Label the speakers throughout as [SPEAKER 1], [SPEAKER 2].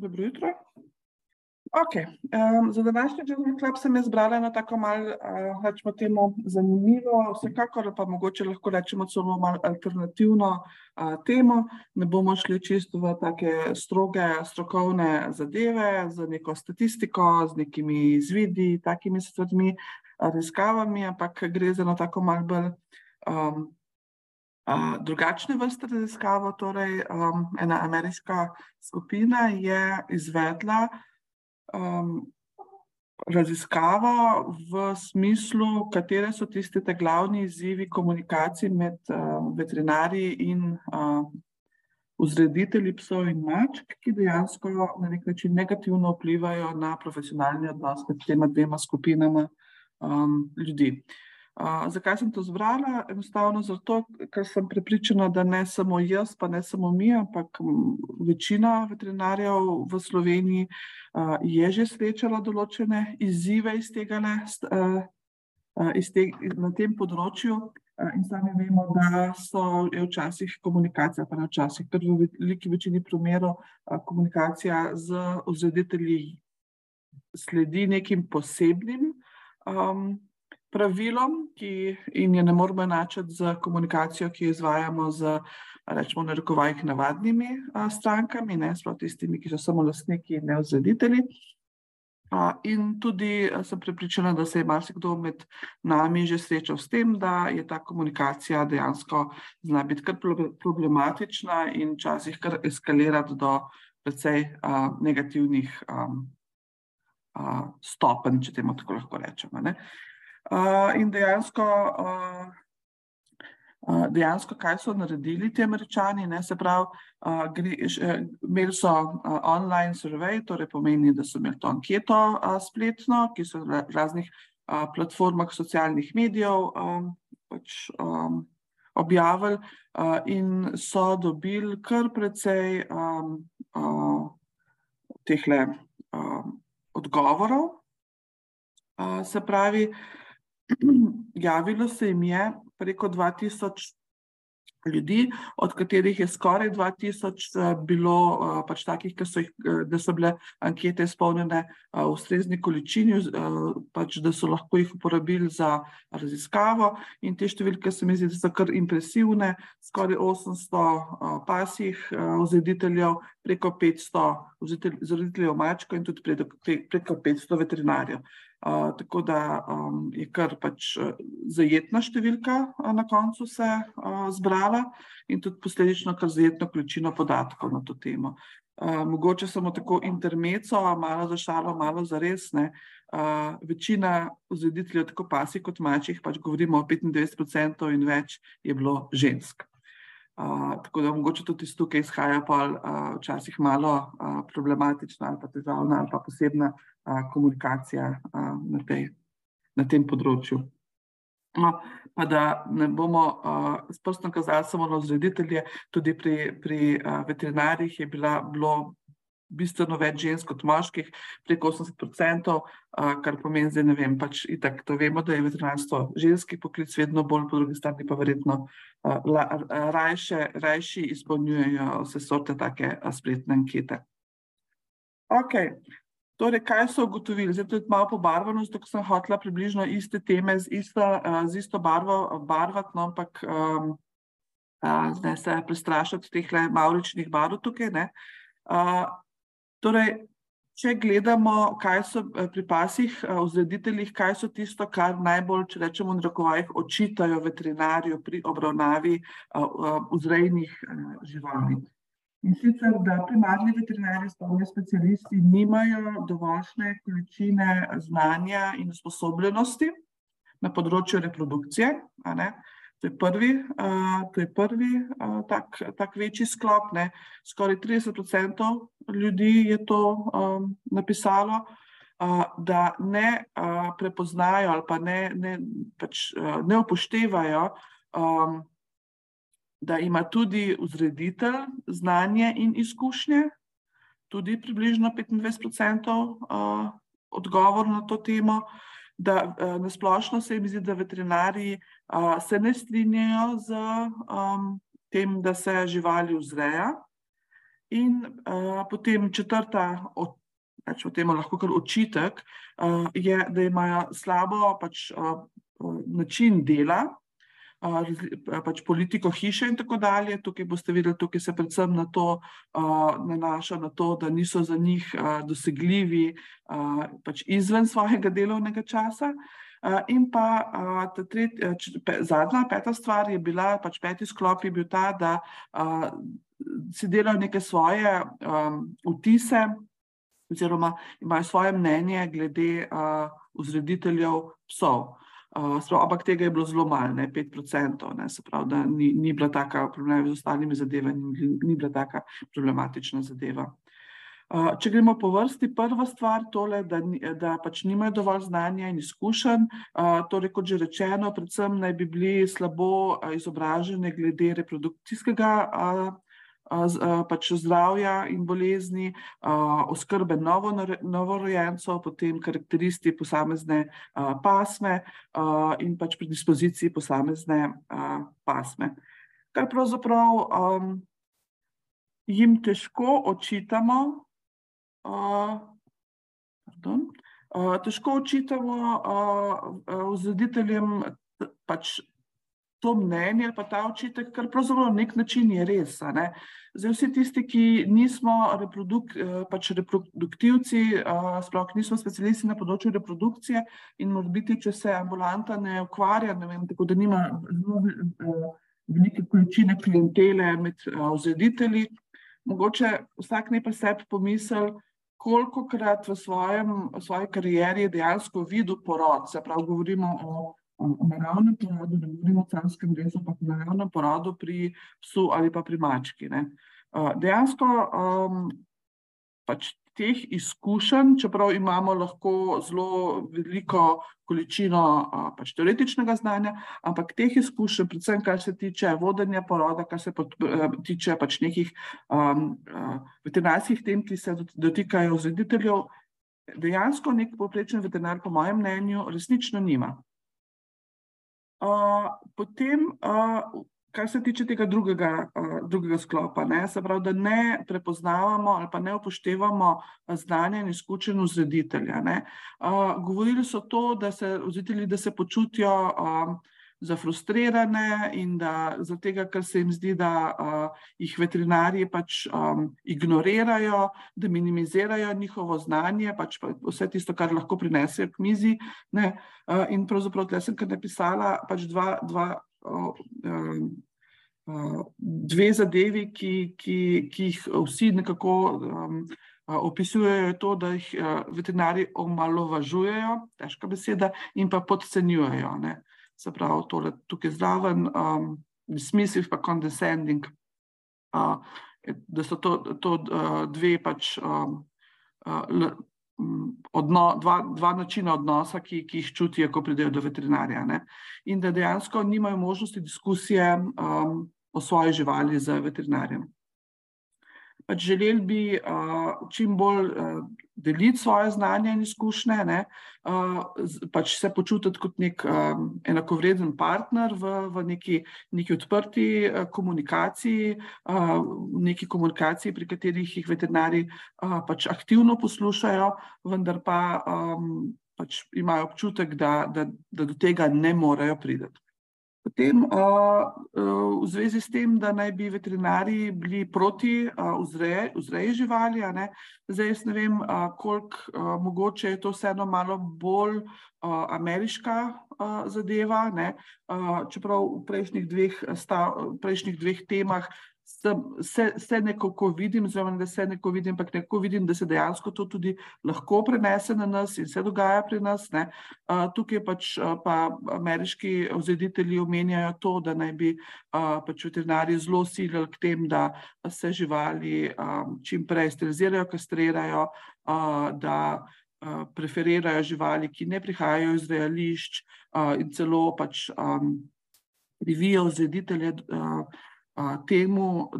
[SPEAKER 1] Dobro jutro. Okay. Um, za današnji Journal Club sem jaz brala eno tako malo, uh, rečemo temu, zanimivo, vsekakor pa mogoče lahko rečemo celo malo alternativno uh, temo. Ne bomo šli čisto v take stroge strokovne zadeve, z neko statistiko, z nekimi izvidi, takimi stvarmi, raziskavami, ampak gre za eno tako malo bolj um, drugačne vrste raziskavo. Torej, um, ena ameriška skupina je izvedla um, raziskavo v smislu, katere so tiste glavni izzivi komunikacije med uh, veterinarji in uh, vzreditelji psov in mačk, ki dejansko na nek način negativno vplivajo na profesionalni odnos med tema dvema skupinama um, ljudi. Uh, zakaj sem to zbrala? Enostavno zato, ker sem prepričana, da ne samo jaz, pa ne samo mi, ampak večina veterinarjev v Sloveniji uh, je že srečala določene izzive iz tega, ne, uh, iz te, na tem področju. In sami vemo, da so včasih komunikacija, pa ne včasih, ker v veliki večini primerov komunikacija z vzreditelji sledi nekim posebnim um, pravilom, ki jim je ne moremo enačiti z komunikacijo, ki jo izvajamo z, rečemo, narekovajih navadnimi a, strankami, ne sploh tistimi, ki so samo lastniki in neozreditelji. In tudi sem prepričana, da se je marsikdo med nami že srečal s tem, da je ta komunikacija dejansko zna biti kar problematična in včasih kar eskalirati do precej a, negativnih a, a, stopenj, če temu tako lahko rečemo. Ne. In dejansko, dejansko, kaj so naredili ti američani, ne, se pravi, imeli so online survey, torej pomeni, da so imeli to anketo spletno, ki so na raznih platformah socialnih medijev pač, objavili in so dobili kar precej tehle odgovorov. Se pravi, Javilo se jim je preko 2000 ljudi, od katerih je skoraj 2000 eh, bilo eh, pač takih, so jih, eh, da so bile ankete izpolnjene v ustrezni količini, pač, da so lahko jih uporabili za raziskavo. In te številke se mi zdi, da so kar impresivne, skoraj 800 pasih vzrediteljev, preko 500 vzrediteljev mačko in tudi preko 500 veterinarjev. Uh, tako da um, je kar pač zajetna številka uh, na koncu se uh, zbrala in tudi posledično kar zajetno količino podatkov na to temo. Uh, mogoče samo tako intermeco, malo za šalo, malo za resne. Uh, večina vzrediteljev, tako pasi kot mačjih, pač govorimo o 95% in več je bilo žensk. Uh, tako da mogoče tudi iz tukaj izhaja pa uh, včasih malo uh, problematična ali pa težavna ali pa posebna komunikacija na, tej, na tem področju. No, pa da ne bomo uh, s prstom kazali samo na vzreditelje, tudi pri, pri uh, veterinarjih je bila, bilo bistveno več žensk kot moških, preko 80%, uh, kar pomeni, da ne vem, pač itak to vemo, da je veterinarstvo ženski poklic, vedno bolj po drugi strani pa verjetno rajše, rajši izpolnjujejo vse sorte take spletne ankete. Okay. Torej, kaj so ugotovili? Zdaj, to je malo pobarvano, zato sem hotela približno iste teme z isto, uh, z isto barvo barvati, no, ampak um, uh, zdaj se prestrašati teh mavričnih barv tukaj. Uh, torej, če gledamo, kaj so pri pasih uh, vzrediteljih, kaj so tisto, kar najbolj, če rečemo, v rokovajih očitajo veterinarju pri obravnavi uh, uh, vzrejnih uh, živali. In sicer, da primarni veterinari, spolni specialisti, nimajo dovoljšne količine znanja in usposobljenosti na področju reprodukcije. To je prvi, uh, to je prvi uh, tak, tak večji sklop. Ne. Skoraj 30% ljudi je to um, napisalo, uh, da ne uh, prepoznajo ali pa ne, ne, pač, uh, ne upoštevajo um, da ima tudi vzreditelj znanje in izkušnje, tudi približno 25% odgovor na to temo, da nasplošno se jim zdi, da veterinari se ne strinjajo z tem, da se živali vzreja. In uh, potem četrta, rečemo temu lahko kar očitek, uh, je, da imajo slabo pač, uh, način dela, pač politiko hiše in tako dalje. Tukaj boste videli, tukaj se predvsem na to nanaša, na to, da niso za njih dosegljivi pač izven svojega delovnega časa. In pa ta tretja, zadnja, peta stvar je bila, pač peti sklop je bil ta, da si delajo neke svoje vtise oziroma imajo svoje mnenje glede vzrediteljev psov. Uh, ampak tega je bilo zelo malo, ne 5%, ne, se pravi, da ni, ni bila taka problema z ostalimi zadevami, ni, ni bila taka problematična zadeva. Uh, če gremo po vrsti, prva stvar je, da, da pač nimajo dovolj znanja in izkušenj. Uh, torej, kot že rečeno, predvsem naj bi bili slabo izobraženi glede reprodukcijskega pač zdravja in bolezni, oskrbe novorojencev, potem karakteristi posamezne pasme in pač predispoziciji posamezne pasme. Kar pravzaprav jim težko očitamo, pardon, težko očitamo vzrediteljem pač to mnenje ali pa ta očitek, kar pravzaprav na nek način je res. Zdaj, vsi tisti, ki nismo reproduk, pač reproduktivci, sploh nismo specialisti na področju reprodukcije in morda biti, če se ambulanta ne ukvarja, ne vem, tako da nima velike količine klientele med vzreditelji, mogoče vsak ne pa sebi pomisel, koliko krat v, svojem, v svoji karieri je dejansko videl porod, se pravi, govorimo o o naravnem porodu, da govorimo o carskem rezu, pa o naravnem porodu pri psu ali pa pri mački. Ne. Dejansko um, pač teh izkušenj, čeprav imamo lahko zelo veliko količino pač teoretičnega znanja, ampak teh izkušenj, predvsem kar se tiče vodenja poroda, kar se pot, tiče pač nekih um, veterinarskih tem, ki se dotikajo vzrediteljev, dejansko nek poprečen veterinar, po mojem mnenju, resnično nima potem, uh, kar se tiče tega drugega, uh, drugega sklopa, ne, se pravi, da ne prepoznavamo ali pa ne upoštevamo znanja in izkušenj vzreditelja. Uh, govorili so to, da se vzreditelji, da se počutijo. Uh, zafrustrirane in da zaradi tega, ker se jim zdi, da uh, jih veterinarji pač um, ignorirajo, da minimizirajo njihovo znanje, pač pa vse tisto, kar lahko prinesejo k mizi. Ne, uh, in pravzaprav tukaj sem kar napisala pač dva, dva, uh, uh, dve zadevi, ki, ki, ki jih vsi nekako um, opisujejo, to, da jih uh, veterinari omalovažujejo, težka beseda, in pa podcenjujejo. Ne se pravi, tole, tukaj zraven, um, dismissive, pa condescending, uh, da so to, to uh, dve pač. Um, uh, Odno, dva, dva načina odnosa, ki, ki jih čutijo, ko pridejo do veterinarja. Ne? In da dejansko nimajo možnosti diskusije um, o svoji živali z veterinarjem pač želeli bi uh, čim bolj uh, deliti svoje znanje in izkušnje, ne, uh, pač se počutiti kot nek um, enakovreden partner v, v neki, neki odprti uh, komunikaciji, uh, neki komunikaciji, pri katerih jih veterinari uh, pač aktivno poslušajo, vendar pa um, pač imajo občutek, da, da, da do tega ne morejo priti. Potem uh, v zvezi s tem, da naj bi veterinari bili proti vzreji živali, zdaj jaz ne vem, koliko mogoče je to vseeno malo bolj uh, ameriška uh, zadeva, ne? Uh, čeprav v prejšnjih dveh, stav, prejšnjih dveh temah se, se nekako vidim, zelo da se neko vidim, ampak neko vidim, da se dejansko to tudi lahko prenese na nas in se dogaja pri nas. Ne. Tukaj pač pa ameriški vzreditelji omenjajo to, da naj bi pač veterinari zelo silili k tem, da se živali čim prej sterilizirajo, kastrirajo, da preferirajo živali, ki ne prihajajo iz reališč in celo pač privijo vzreditelje temu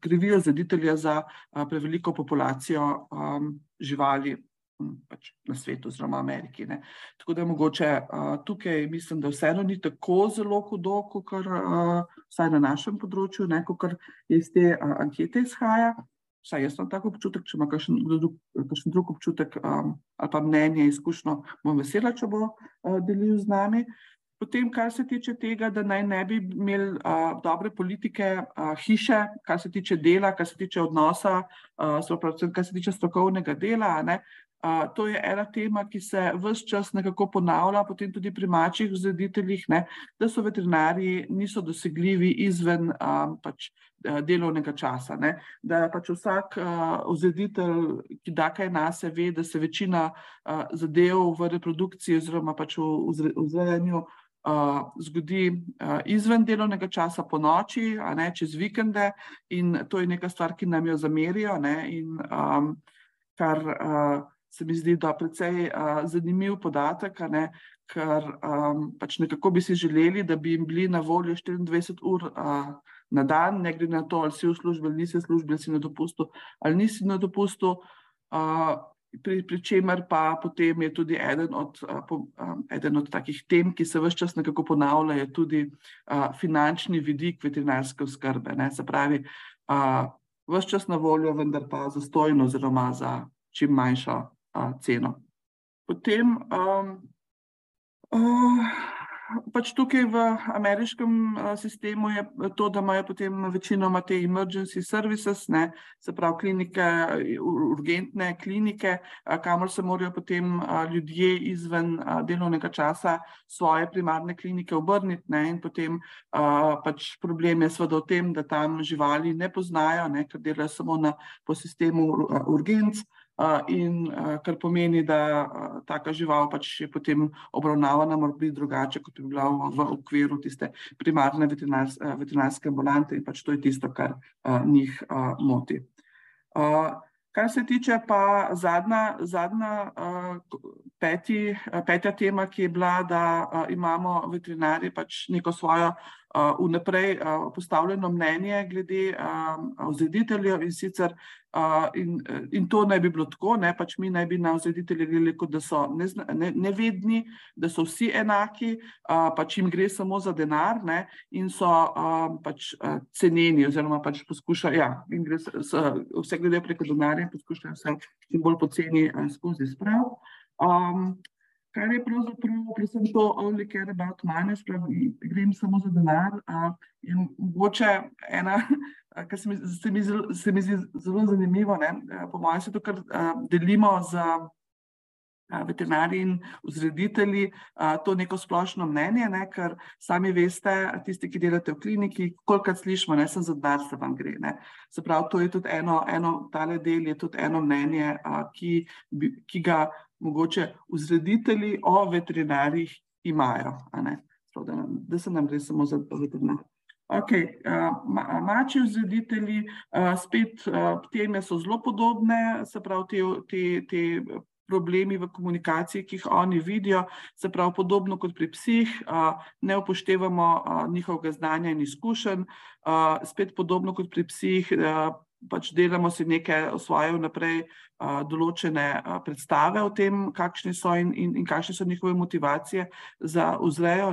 [SPEAKER 1] krivijo zaditelja za preveliko populacijo živali pač na svetu, oziroma Ameriki. Ne. Tako da mogoče uh, tukaj mislim, da vseeno ni tako zelo hudo, kot uh, vsaj na našem področju, kot iz te uh, ankete izhaja. Vsaj jaz imam tako občutek, če ima kakšen drug, kakšen drug občutek um, ali pa mnenje, izkušnjo, bom vesela, če bo uh, delil z nami. Potem, kar se tiče tega, da naj ne bi imeli uh, dobre politike, uh, hiše, kar se tiče dela, kar se tiče odnosa, uh, kar se tiče strokovnega dela, ne, Uh, to je ena tema, ki se vse čas nekako ponavlja, potem tudi pri mačjih vzrediteljih, ne, da so veterinari niso dosegljivi izven um, pač, delovnega časa. Ne, da pač vsak uh, vzreditelj, ki da kaj na se, ve, da se večina uh, zadev v reprodukciji oziroma pač v vzrejanju uh, zgodi izven delovnega časa po noči, ne čez vikende in to je neka stvar, ki nam jo zamerijo ne, in um, kar uh, se mi zdi, da je precej uh, zanimiv podatek, ne, ker um, pač nekako bi si želeli, da bi jim bili na voljo 24 ur uh, na dan, ne glede na to, ali si v službi ali nisi v službi, ali si na dopustu ali nisi na dopustu. Uh, pri, pri čemer pa potem je tudi eden od, uh, po, um, eden od takih tem, ki se vse čas nekako ponavlja, tudi uh, finančni vidik veterinarske oskrbe. Ne, se pravi, vse čas na voljo, vendar pa zastojno, oziroma za čim manjšo ceno. Potem um, uh, pač tukaj v ameriškem uh, sistemu je to, da imajo potem večinoma te emergency services, ne, se pravi klinike, urgentne klinike, uh, kamor se morajo potem uh, ljudje izven uh, delovnega časa svoje primarne klinike obrniti. Ne, in potem uh, pač problem je seveda v tem, da tam živali ne poznajo, ne, ker delajo samo na, po sistemu uh, urgenc in kar pomeni, da taka žival pač je potem obravnavana morda drugače, kot bi bila v okviru tiste primarne veterinarske ambulante in pač to je tisto, kar njih moti. Kar se tiče pa zadnja, zadnja peti, petja tema, ki je bila, da imamo veterinari pač neko svojo vnaprej postavljeno mnenje glede vzrediteljev in sicer in, in to naj bi bilo tako, ne pač mi naj bi na vzreditelje gledali, kot da so nevedni, da so vsi enaki, pač jim gre samo za denar ne, in so pač ceneni oziroma pač poskušajo, ja, in gre vse glede preko denarja in poskušajo vse čim bolj poceni skozi sprav. Um, kar je pravzaprav, predvsem to only care about money, spravi, grem samo za denar. Uh, in mogoče ena, kar se mi, se mi, se mi zdi zelo zanimivo, ne, po mojem se to kar uh, delimo z veterinari in vzreditelji to neko splošno mnenje, ne, ker sami veste, tisti, ki delate v kliniki, kolikrat slišimo, ne sem za denar, se vam gre. Ne. Se pravi, to je tudi eno, eno tale del je tudi eno mnenje, ki, ki ga mogoče vzreditelji o veterinarjih imajo, da, da se nam gre samo za veterinar. Okay, uh, mači vzreditelji, uh, spet uh, teme so zelo podobne, se pravi, te, te, te problemi v komunikaciji, ki jih oni vidijo, se pravi, podobno kot pri psih, uh, ne upoštevamo uh, njihovega znanja in izkušenj, uh, spet podobno kot pri psih. Uh, pač delamo si neke svoje vnaprej uh, določene uh, predstave o tem, kakšni so in, in, in kakšne so njihove motivacije za vzrejo.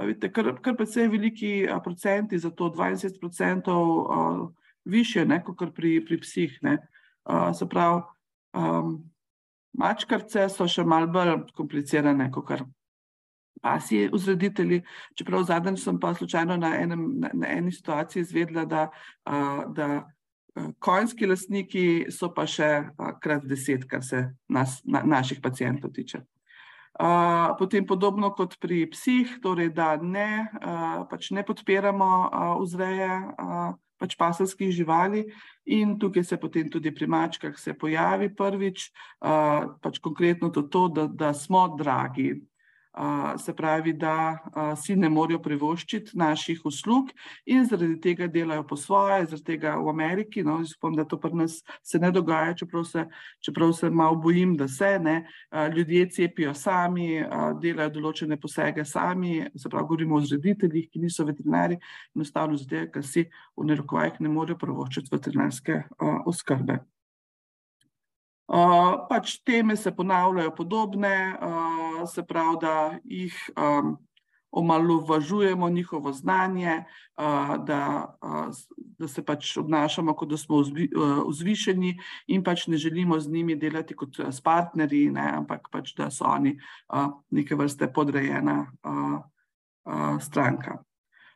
[SPEAKER 1] Vidite, kar, kar precej veliki uh, procenti, za to 20 odstotkov uh, više, ne, kot pri, pri psih. Uh, se pravi, um, mačkarce so še malo bolj komplicirane, kot kar. Pa si vzreditelji, čeprav zadnjič sem pa slučajno na, enem, na, na eni situaciji izvedela, da, uh, da Konjski lastniki so pa še krat deset, kar se nas, na, naših pacijentov tiče. Uh, potem podobno kot pri psih, torej da ne, uh, pač ne podpiramo uh, vzreje uh, pač paselskih živali. In tukaj se potem tudi pri mačkah pojavi prvič, uh, pač konkretno to, to da, da smo dragi, se pravi, da si ne morejo privoščiti naših uslug in zaradi tega delajo po svoje, zaradi tega v Ameriki, no, spomnim, da to pri nas se ne dogaja, čeprav se, čeprav se malo bojim, da se ne, ljudje cepijo sami, delajo določene posege sami, se pravi, govorimo o zrediteljih, ki niso veterinari, enostavno zato, ker si v nerokovajih ne morejo privoščiti veterinarske oskrbe. Uh, pač teme se ponavljajo podobne, uh, se pravi, da jih um, omalovažujemo njihovo znanje, da, da se pač obnašamo, kot da smo vzvišeni in pač ne želimo z njimi delati kot s partnerji, ne, ampak pač da so oni neke vrste podrejena stranka.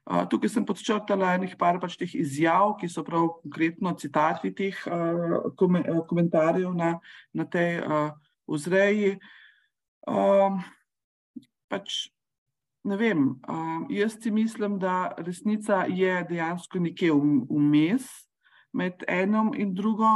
[SPEAKER 1] Tukaj sem podčrtala enih par pač teh izjav, ki so prav konkretno citati teh komentarjev na, na tej vzreji. Pač ne vem, jaz si mislim, da resnica je dejansko nekje vmes med enom in drugo.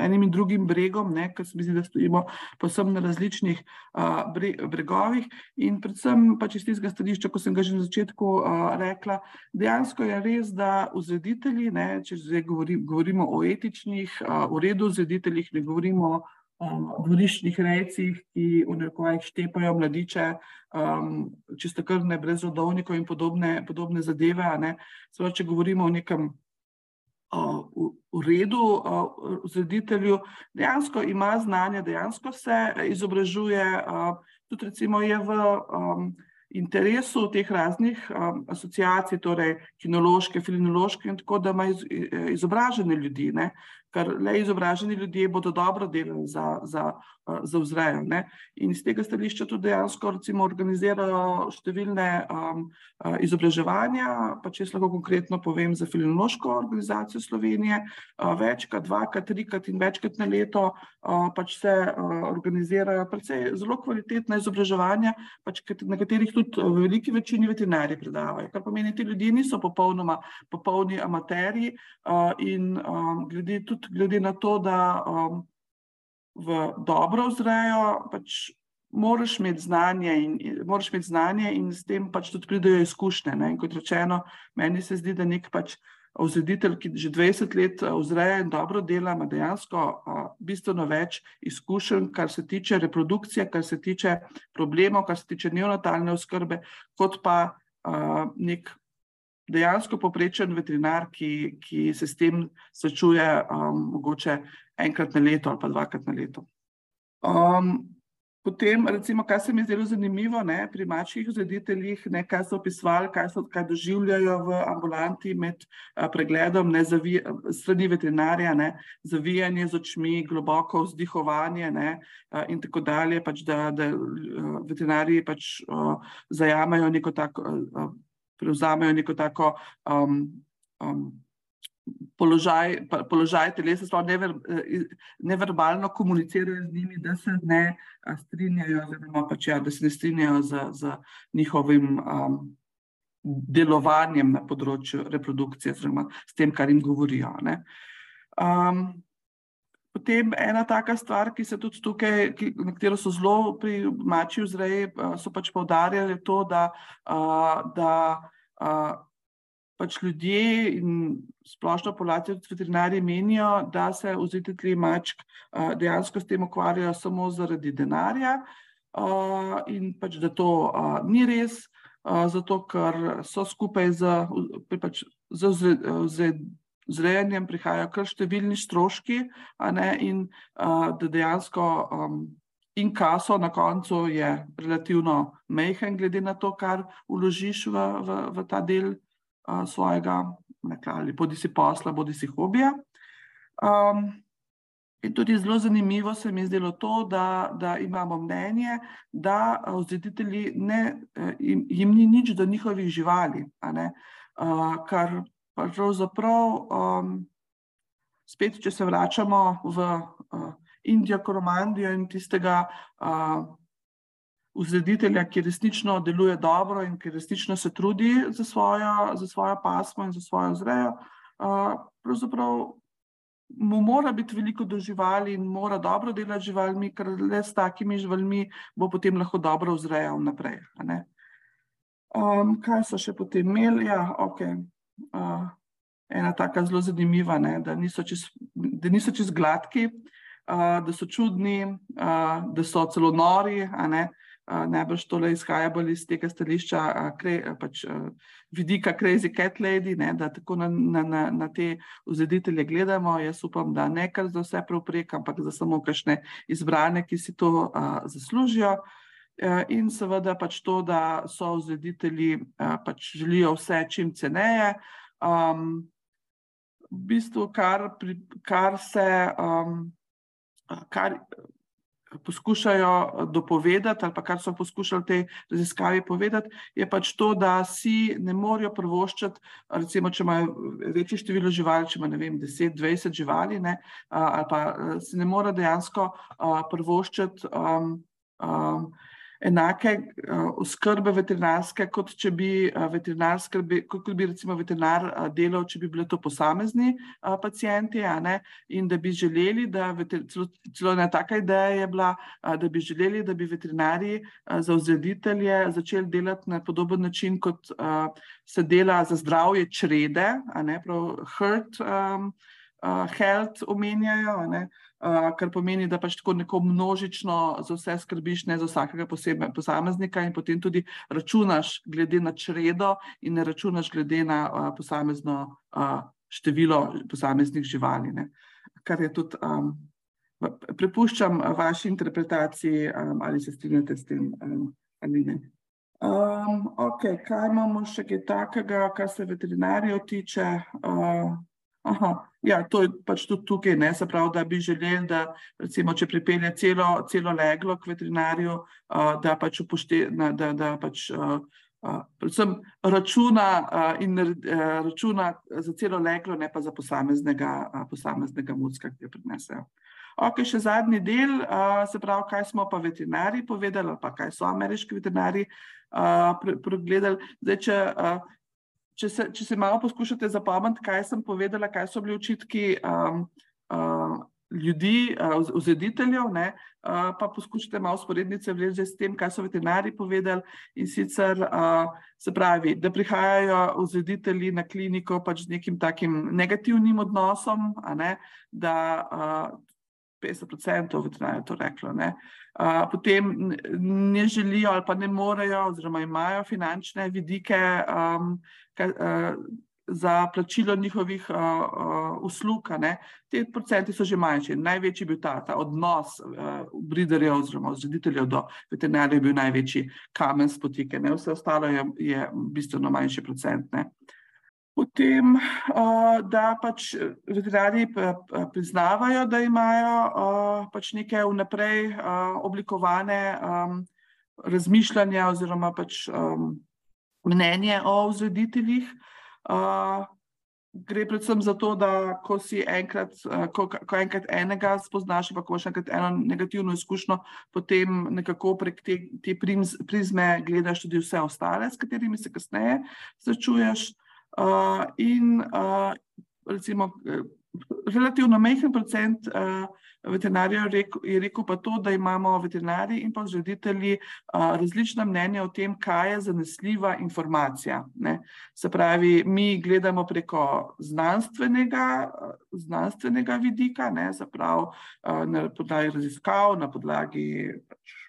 [SPEAKER 1] Enim in drugim bregom, ker se mi zdi, da stojimo posebno na različnih uh, bregovih, in predvsem pač iz tistega stališča, ko sem ga že na začetku uh, rekla, dejansko je res, da vzreditelji, ne, če zdaj govori, govorimo o etičnih, uh, v redu vzrediteljih, ne govorimo o dvoriščnih rejcih, ki v nekovajih štepajo mladiče, um, čisto krvne, brez rodovnikov in podobne, podobne zadeve. Sveda, če govorimo o nekem v redu, uh, zreditelju, dejansko ima znanje, dejansko se izobražuje, uh, tudi recimo je v interesu teh raznih asociacij, torej kinološke, filinološke in tako, da ima iz, izobražene ljudi. Ne? Ker le izobraženi ljudje bodo dobro delali za, za, za vzrejo. Ne? In iz tega stališča tudi dejansko recimo, organizirajo številne um, izobraževanja, pa če lahko konkretno povem za filološko organizacijo Slovenije, uh, večkrat, dvakrat, trikrat in večkrat na leto uh, pač se uh, organizirajo precej zelo kvalitetna izobraževanja, pač, na katerih tudi v veliki večini veterinari predavajo. Kar pomeni, ti ljudje niso popolnoma popolni amaterji uh, in um, glede tudi tudi glede na to, da um, v dobro vzrejo, pač moraš imeti znanje in, moraš imeti znanje in s tem pač tudi pridejo izkušnje. Ne? In kot rečeno, meni se zdi, da nek pač vzreditelj, ki že 20 let uh, vzreja in dobro dela, ima dejansko uh, bistveno več izkušenj, kar se tiče reprodukcije, kar se tiče problemov, kar se tiče neonatalne oskrbe, kot pa uh, nek dejansko poprečen veterinar, ki, ki se s tem srečuje um, mogoče enkrat na leto ali pa dvakrat na leto. Um, potem, recimo, kar se mi je zelo zanimivo ne, pri mačjih vzrediteljih, ne, kaj so opisovali, kaj, so, kaj doživljajo v ambulanti med a, pregledom ne, zavi, strani veterinarja, ne, zavijanje z očmi, globoko vzdihovanje ne, a, in tako dalje, pač da, da veterinari pač, a, zajamajo neko tako. A, prevzamejo neko tako um, um, položaj, položaj telesa, sploh never, neverbalno komunicirajo z njimi, da se ne strinjajo, oziroma pač, ja, da se ne strinjajo z, z njihovim um, delovanjem na področju reprodukcije, oziroma s tem, kar jim govorijo. Um, Potem ena taka stvar, ki se tudi tukaj, ki, na katero so zelo pri mači vzreji, so pač povdarjali to, da, da pač ljudje in splošno populacijo, tudi veterinari menijo, da se vzitelji mačk dejansko s tem ukvarjajo samo zaradi denarja in pač da to ni res, zato ker so skupaj z, pač, z, z, zrejanjem prihajajo kar številni stroški, ne, in uh, da dejansko um, inkaso na koncu je relativno mehen, glede na to, kar uložiš v, v, v ta del uh, svojega, nekaj, bodi si posla, bodi si hobija. Um, In tudi zelo zanimivo se mi je zdelo to, da, da imamo mnenje, da vzreditelji ne, jim, jim ni nič do njihovih živali, uh, kar pravzaprav, um, spet, če se vračamo v uh, Indijo, Koromandijo in tistega uh, vzreditelja, ki resnično deluje dobro in ki resnično se trudi za svojo, za svojo pasmo in za svojo zrejo, uh, pravzaprav mu mora biti veliko do živali in mora dobro delati z živalmi, ker le s takimi živalmi bo potem lahko dobro vzrejal naprej. Um, kaj so še potem imeli? Ja, okay uh, ena tako zelo zanimiva, ne, da niso čisto čist gladki, uh, da so čudni, uh, da so celo nori. najbrž tole izhaja bolj iz tega stališča, kre, pač, vidika Crazy Cat Lady, ne, da tako na, na, na, na te vzreditelje gledamo. Jaz upam, da ne kar za vse preoprek, ampak za samo kakšne izbrane, ki si to uh, zaslužijo. In seveda pač to, da so vzreditelji pač želijo vse čim ceneje. Um, v bistvu, kar, pri, kar se um, kar poskušajo dopovedati, ali pa kar so poskušali te raziskave povedati, je pač to, da si ne morejo prvoščati, recimo, če imajo večje število živali, če ima 10-20 živali, ne, ali pa si ne morejo dejansko prvoščati. Um, um, enake uh, oskrbe veterinarske, kot če bi uh, veterinar skrbi, kot, kot bi recimo veterinar uh, delal, če bi bili to posamezni uh, pacijenti, in da bi želeli, da veter, celo, celo ena taka ideja je bila, uh, da bi želeli, da bi veterinari uh, za vzreditelje začeli delati na podoben način, kot uh, se dela za zdravje črede, a ne prav hurt. Um, uh, health omenjajo, uh, kar pomeni, da pač tako neko množično za vse skrbiš, ne za vsakega posebej posameznika in potem tudi računaš glede na čredo in ne računaš glede na uh, posamezno uh, število posameznih živali. Ne. Kar je tudi, um, prepuščam vaši interpretaciji, um, ali se strinjate s tem um, ali ne. Um, ok, kaj imamo še kaj takega, kar se veterinarijo tiče? Uh, Aha, ja, to je pač tudi tukaj, ne, se pravi, da bi želeli, da recimo, če pripelje celo, celo leglo k veterinarju, uh, da pač upošteva, da, da pač uh, uh, računa uh, in uh, računa za celo leglo, ne pa za posameznega, uh, posameznega mucka, ki jo prinesejo. Ok, še zadnji del, uh, se pravi, kaj smo pa veterinari povedali, ali pa kaj so ameriški veterinari uh, pregledali. Zdaj, če uh, če se, če se malo poskušate zapomniti, kaj sem povedala, kaj so bili očitki um, uh, ljudi, uh, vzediteljev, uh, pa poskušate malo sporednice vleči s tem, kaj so veterinari povedali. In sicer uh, se pravi, da prihajajo vzeditelji na kliniko pač z nekim takim negativnim odnosom, ne, da uh, 50% veterinarjev to reklo. Ne. Uh, potem ne želijo ali pa ne morejo, oziroma imajo finančne vidike um, ka, uh, za plačilo njihovih uh, uh, uslug. Te procenti so že manjši. Največji je bil ta, ta odnos uh, briderjev oziroma zrediteljev do veterinarjev, je bil največji kamen spotike. Ne. Vse ostalo je, je bistveno manjši procent. Ne. Potem, da pač veterinari priznavajo, da imajo pač neke vnaprej oblikovane razmišljanja oziroma pač mnenje o vzrediteljih. Gre predvsem za to, da ko si enkrat, ko, ko enkrat enega spoznaš, pa ko imaš enkrat eno negativno izkušnjo, potem nekako prek te, te prizme gledaš tudi vse ostale, s katerimi se kasneje srečuješ. Uh, in uh, recimo, relativno majhen procent uh, veterinarjev je rekel pa to, da imamo veterinari in pa vzreditelji uh, različna mnenja o tem, kaj je zanesljiva informacija. Ne. Se pravi, mi gledamo preko znanstvenega, znanstvenega vidika, ne, se pravi, uh, na podlagi raziskav, na podlagi pač,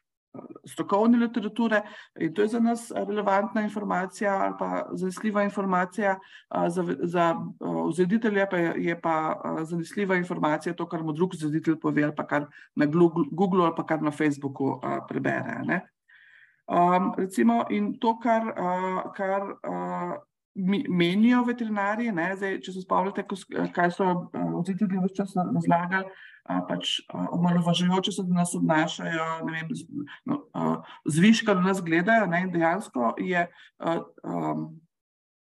[SPEAKER 1] strokovne literature in to je za nas relevantna informacija ali pa zanesljiva informacija, za, za vzreditelja pa je, je pa zanesljiva informacija to, kar mu drug vzreditelj pove ali pa kar na Google ali pa kar na Facebooku prebere. Ne. Um, recimo, in to, kar, kar menijo veterinari, zdaj, če se spomnite, kaj so vzreditelji uh, vse čas razlagali, pač omalovažujoče se do nas obnašajo, vem, no, zviška do nas gledajo. Ne, dejansko je um,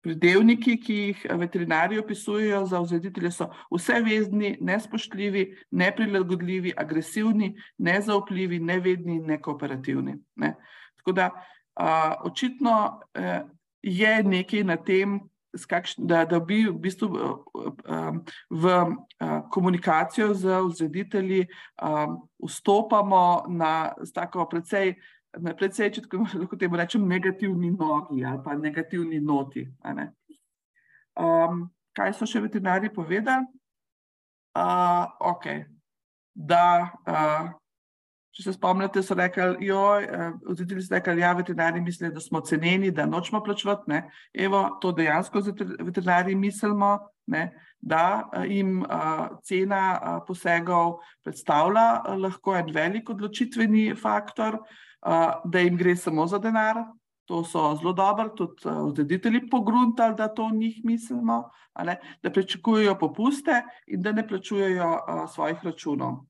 [SPEAKER 1] pridevniki, ki jih veterinari opisujejo za vzreditelje, so vse vezni, nespoštljivi, neprilagodljivi, agresivni, nezaupljivi, nevedni in nekooperativni. Ne. Tako da uh, očitno uh, je nekaj na tem, kakšn, da, da bi v bistvu um, v uh, komunikacijo z vzreditelji um, vstopamo na tako precej, na precej, če lahko temu rečem, negativni nogi ali pa negativni noti. Um, kaj so še veterinari povedali? Uh, okay. Da uh, Če se spomnite, so rekli, joj, vzitelji so rekli, ja, veterinari mislijo, da smo ceneni, da nočemo plačevati. Ne. Evo, to dejansko veterinari mislimo, ne, da jim cena posegov predstavlja lahko en velik odločitveni faktor, da jim gre samo za denar. To so zelo dobro, tudi vzreditelji pogruntali, da to njih mislimo, ne, da pričakujejo popuste in da ne plačujejo svojih računov.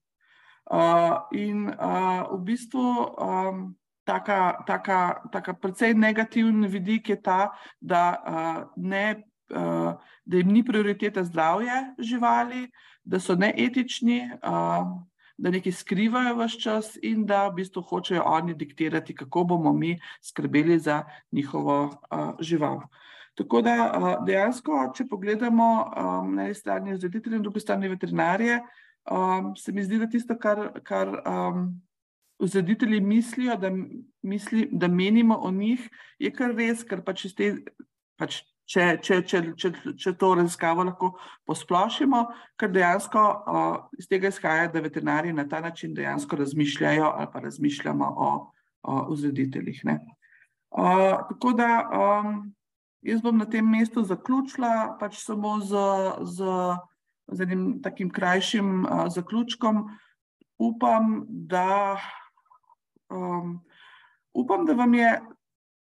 [SPEAKER 1] In v bistvu taka, taka, taka precej negativen vidik je ta, da ne da jim ni prioriteta zdravje živali, da so neetični, da nekaj skrivajo ves čas in da v bistvu hočejo oni diktirati, kako bomo mi skrbeli za njihovo žival. Tako da dejansko, če pogledamo na eni strani vzreditelje, na drugi strani veterinarje, se mi zdi, da tisto, kar, kar vzreditelji mislijo, da misli, da menimo o njih, je kar res, ker pač iz te pač če, če, če, če, če to raziskavo lahko posplošimo, ker dejansko uh, iz tega izhaja, da veterinari na ta način dejansko razmišljajo ali pa razmišljamo o, o vzrediteljih. Uh, tako da um, jaz bom na tem mestu zaključila pač samo z, z, z enim takim krajšim uh, zaključkom. Upam, da, um, upam, da vam je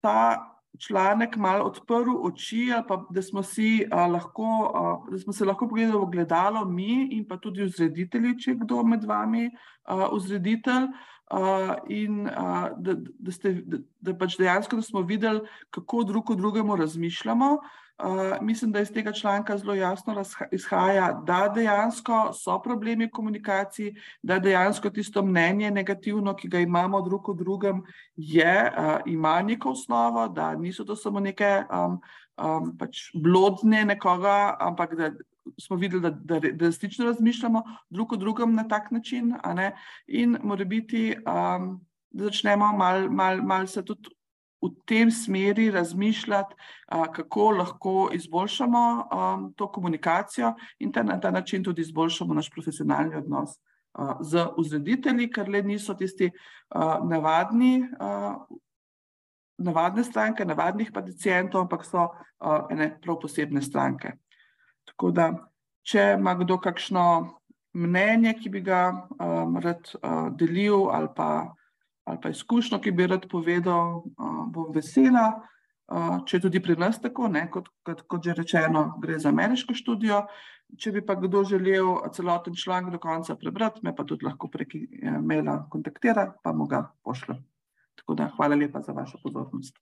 [SPEAKER 1] ta članek malo odprl oči, pa da smo, si, a, lahko, a, da smo se lahko pogledali v gledalo, mi in pa tudi vzreditelji, če kdo med vami je vzreditelj. Uh, in uh, da, da, ste, da, da pač dejansko da smo videli, kako drug o drugemu razmišljamo, uh, mislim, da iz tega članka zelo jasno izhaja, da dejansko so problemi v komunikaciji, da dejansko tisto mnenje negativno, ki ga imamo drug o drugem, je, uh, ima neko osnovo, da niso to samo neke um, um, pač blodne nekoga, ampak da smo videli, da, da, da resnično razmišljamo drug o drugem na tak način. In mora biti, um, da začnemo malo mal, mal se tudi v tem smeri razmišljati, kako lahko izboljšamo to komunikacijo in na ta način tudi izboljšamo naš profesionalni odnos z vzreditelji, ker le niso tisti navadni, navadne stranke, navadnih pacijentov, ampak so ene prav posebne stranke. Tako da, če ima kdo kakšno mnenje, ki bi ga rad delil ali pa ali pa izkušnjo, ki bi rad povedal, bom vesela. Če tudi pri nas tako, ne, kot, kot, kot že rečeno, gre za ameriško študijo. Če bi pa kdo želel celoten članek do konca prebrati, me pa tudi lahko prek maila kontaktira, pa mu ga pošljem. Tako da hvala lepa za vašo pozornost.